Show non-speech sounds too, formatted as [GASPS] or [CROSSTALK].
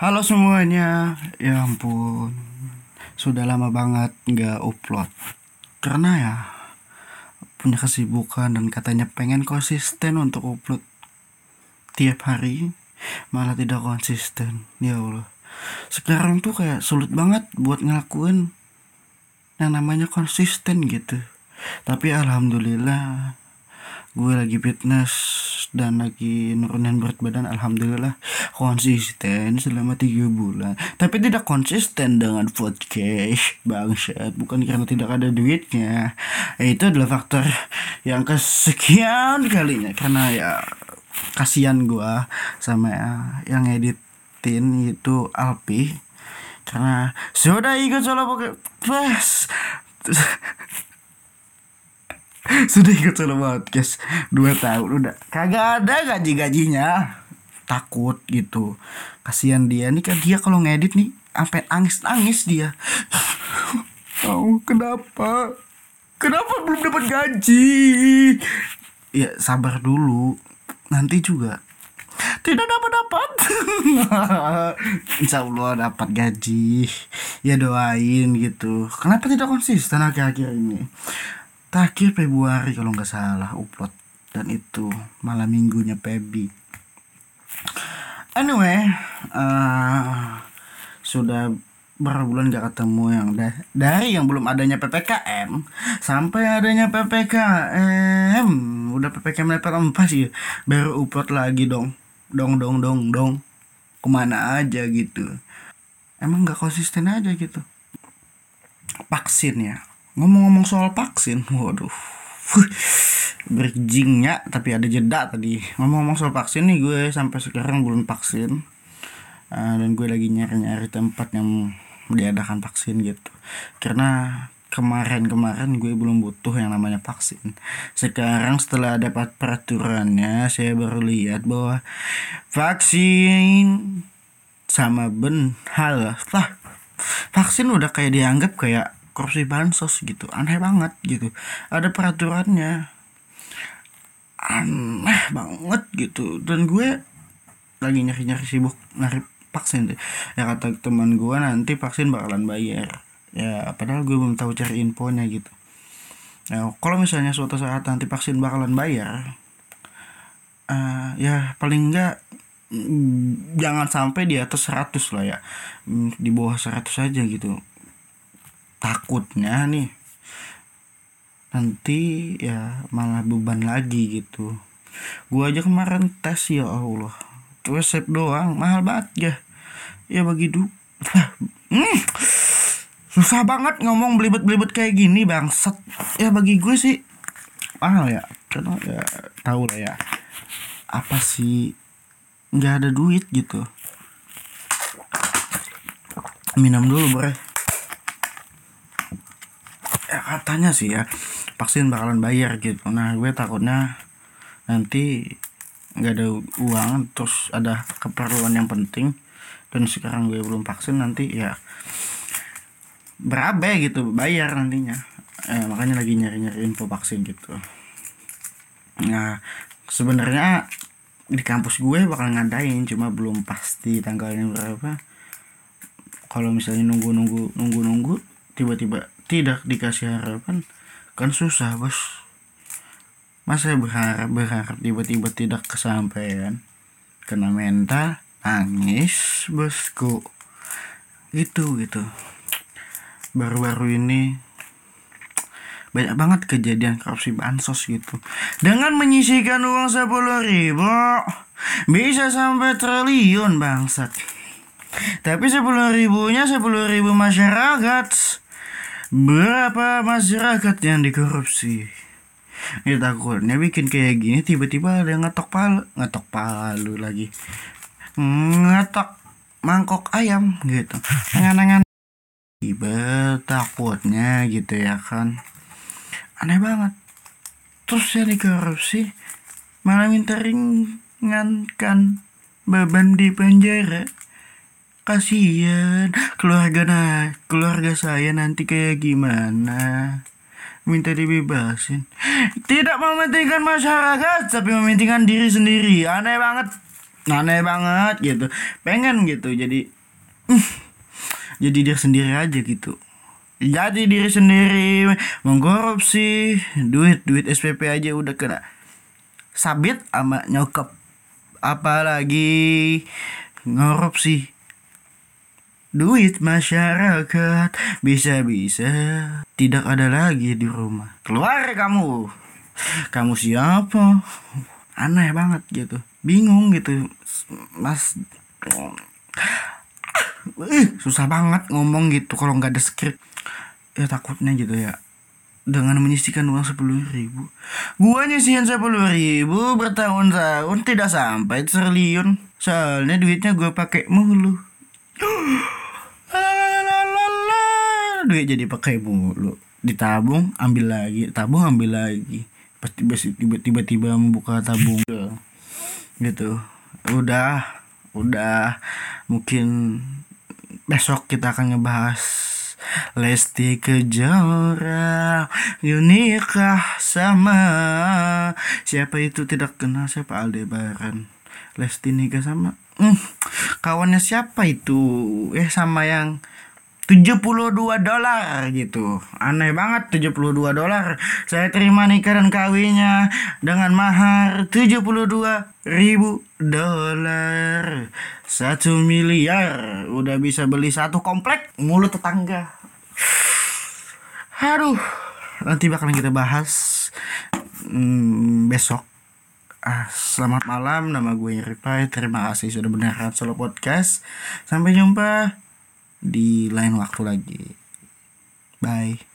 Halo semuanya, ya ampun, sudah lama banget nggak upload. Karena ya punya kesibukan dan katanya pengen konsisten untuk upload tiap hari, malah tidak konsisten. Ya Allah, sekarang tuh kayak sulit banget buat ngelakuin yang namanya konsisten gitu. Tapi alhamdulillah gue lagi fitness dan lagi nurunin berat badan alhamdulillah konsisten selama tiga bulan. Tapi tidak konsisten dengan podcast bangsat. Bukan karena tidak ada duitnya. Itu adalah faktor yang kesekian kalinya. Karena ya kasihan gue sama yang editin itu Alpi. Karena sudah ikut solo podcast [LAUGHS] sudah ikut solo podcast. Dua tahun udah. Kagak ada gaji gajinya takut gitu. Kasihan dia nih. Kan dia kalau ngedit nih sampai nangis dia. [LAUGHS] Oh kenapa? Kenapa belum dapat gaji? Ya sabar dulu. Nanti juga. Tidak dapat dapat [LAUGHS] Insya Allah dapat gaji. Ya doain gitu. Kenapa tidak konsisten akhir-akhir ini terakhir Februari kalau nggak salah upload. Dan itu malam minggunya Pebi anyway uh, sudah berapa bulan gak ketemu yang da dari yang belum adanya ppkm sampai adanya ppkm udah ppkm level 4 sih. Baru upload lagi dong. Dong dong dong dong. Ke mana aja gitu. Emang gak konsisten aja gitu. Vaksin ya ngomong-ngomong soal vaksin waduh. Bridgingnya tapi ada jeda tadi. Ngomong-ngomong soal vaksin nih gue sampai sekarang belum vaksin. Uh, dan gue lagi nyari-nyari tempat yang diadakan vaksin gitu. Karena kemarin-kemarin gue belum butuh yang namanya vaksin. Sekarang setelah dapat peraturannya saya baru lihat bahwa vaksin sama ben hal lah vaksin udah kayak dianggap kayak korupsi bansos gitu. Aneh banget gitu. Ada peraturannya. Aneh banget gitu. Dan gue lagi nyari nyari sibuk nyari vaksin deh. Ya kata teman gue nanti vaksin bakalan bayar. Ya padahal gue belum tahu cari infonya gitu. Ya kalau misalnya suatu saat nanti vaksin bakalan bayar uh, ya paling enggak mm, jangan sampai di atas 100 lah ya. Mm, di bawah 100 aja gitu takutnya nih nanti ya malah beban lagi gitu. Gua aja kemarin tes ya Allah. Resep doang mahal banget ya. Ya bagi du hmm, susah banget ngomong belibet-belibet kayak gini bangsat. Ya bagi gue sih mahal ya. Karena ya tahu lah ya apa sih nggak ada duit gitu. Minum dulu ya katanya sih ya vaksin bakalan bayar gitu. Nah gue takutnya nanti nggak ada uang terus ada keperluan yang penting dan sekarang gue belum vaksin nanti ya berabe gitu bayar nantinya. Eh, makanya lagi nyari-nyari info vaksin gitu. Nah sebenarnya di kampus gue bakal ngadain cuma belum pasti tanggalnya berapa. Kalau misalnya nunggu nunggu nunggu nunggu tiba-tiba tidak dikasih harapan kan susah bos. Masa berharap berharap tiba-tiba tidak kesampaian? Kena mental nangis bosku. Gitu gitu. Baru-baru ini banyak banget kejadian korupsi bansos gitu. Dengan menyisikan uang sepuluh ribu bisa sampai triliun bangsat. Tapi sepuluh ribunya sepuluh ribu masyarakat Berapa masyarakat yang dikorupsi? Ya takutnya bikin kayak gini tiba-tiba ada yang ngetok palu, ngetok palu lagi. Ngetok mangkok ayam gitu. Angan-angan tiba takutnya gitu ya kan. Aneh banget. Terus yang dikorupsi malah minta ringankan beban di penjara kasihan keluarga nah keluarga saya nanti kayak gimana? Minta dibebasin. Tidak mementingkan masyarakat tapi mementingkan diri sendiri. Aneh banget. Aneh banget gitu. Pengen gitu jadi [LAUGHS] jadi dia sendiri aja gitu. Jadi diri sendiri mengkorupsi duit duit SPP aja udah kena sabit sama nyokap. Apalagi ngorupsi duit masyarakat bisa-bisa tidak ada lagi di rumah. Keluar kamu. Kamu siapa? Aneh banget gitu. Bingung gitu mas. Uh, susah banget ngomong gitu kalau nggak ada skrip. Ya takutnya gitu ya. Dengan menyisikan uang sepuluh ribu. Gua nyisihin sepuluh ribu bertahun-tahun tidak sampai triliun. Soalnya duitnya gue pakai mulu [GASPS] duit jadi pakai mulu? Ditabung ambil lagi. Tabung ambil lagi. Pasti tiba-tiba membuka tabung. Gitu. Udah udah. Mungkin besok kita akan ngebahas Lesti Kejora. Yunikah sama Siapa itu tidak kenal siapa? Aldebaran. Lesti nikah sama. Hmm, Kawannya siapa itu? Eh sama yang 72 dolar gitu. Aneh banget 72 dolar. Saya terima nikah dan kawinnya Dengan mahar 72 ribu dolar. Satu miliar. Udah bisa beli satu komplek Mulut tetangga. Aduh Nanti bakalan kita bahas hmm, Besok. Ah, Selamat malam. Nama gue Ripai Terima kasih sudah mendengarkan solo podcast. Sampai jumpa di lain waktu lagi. Bye.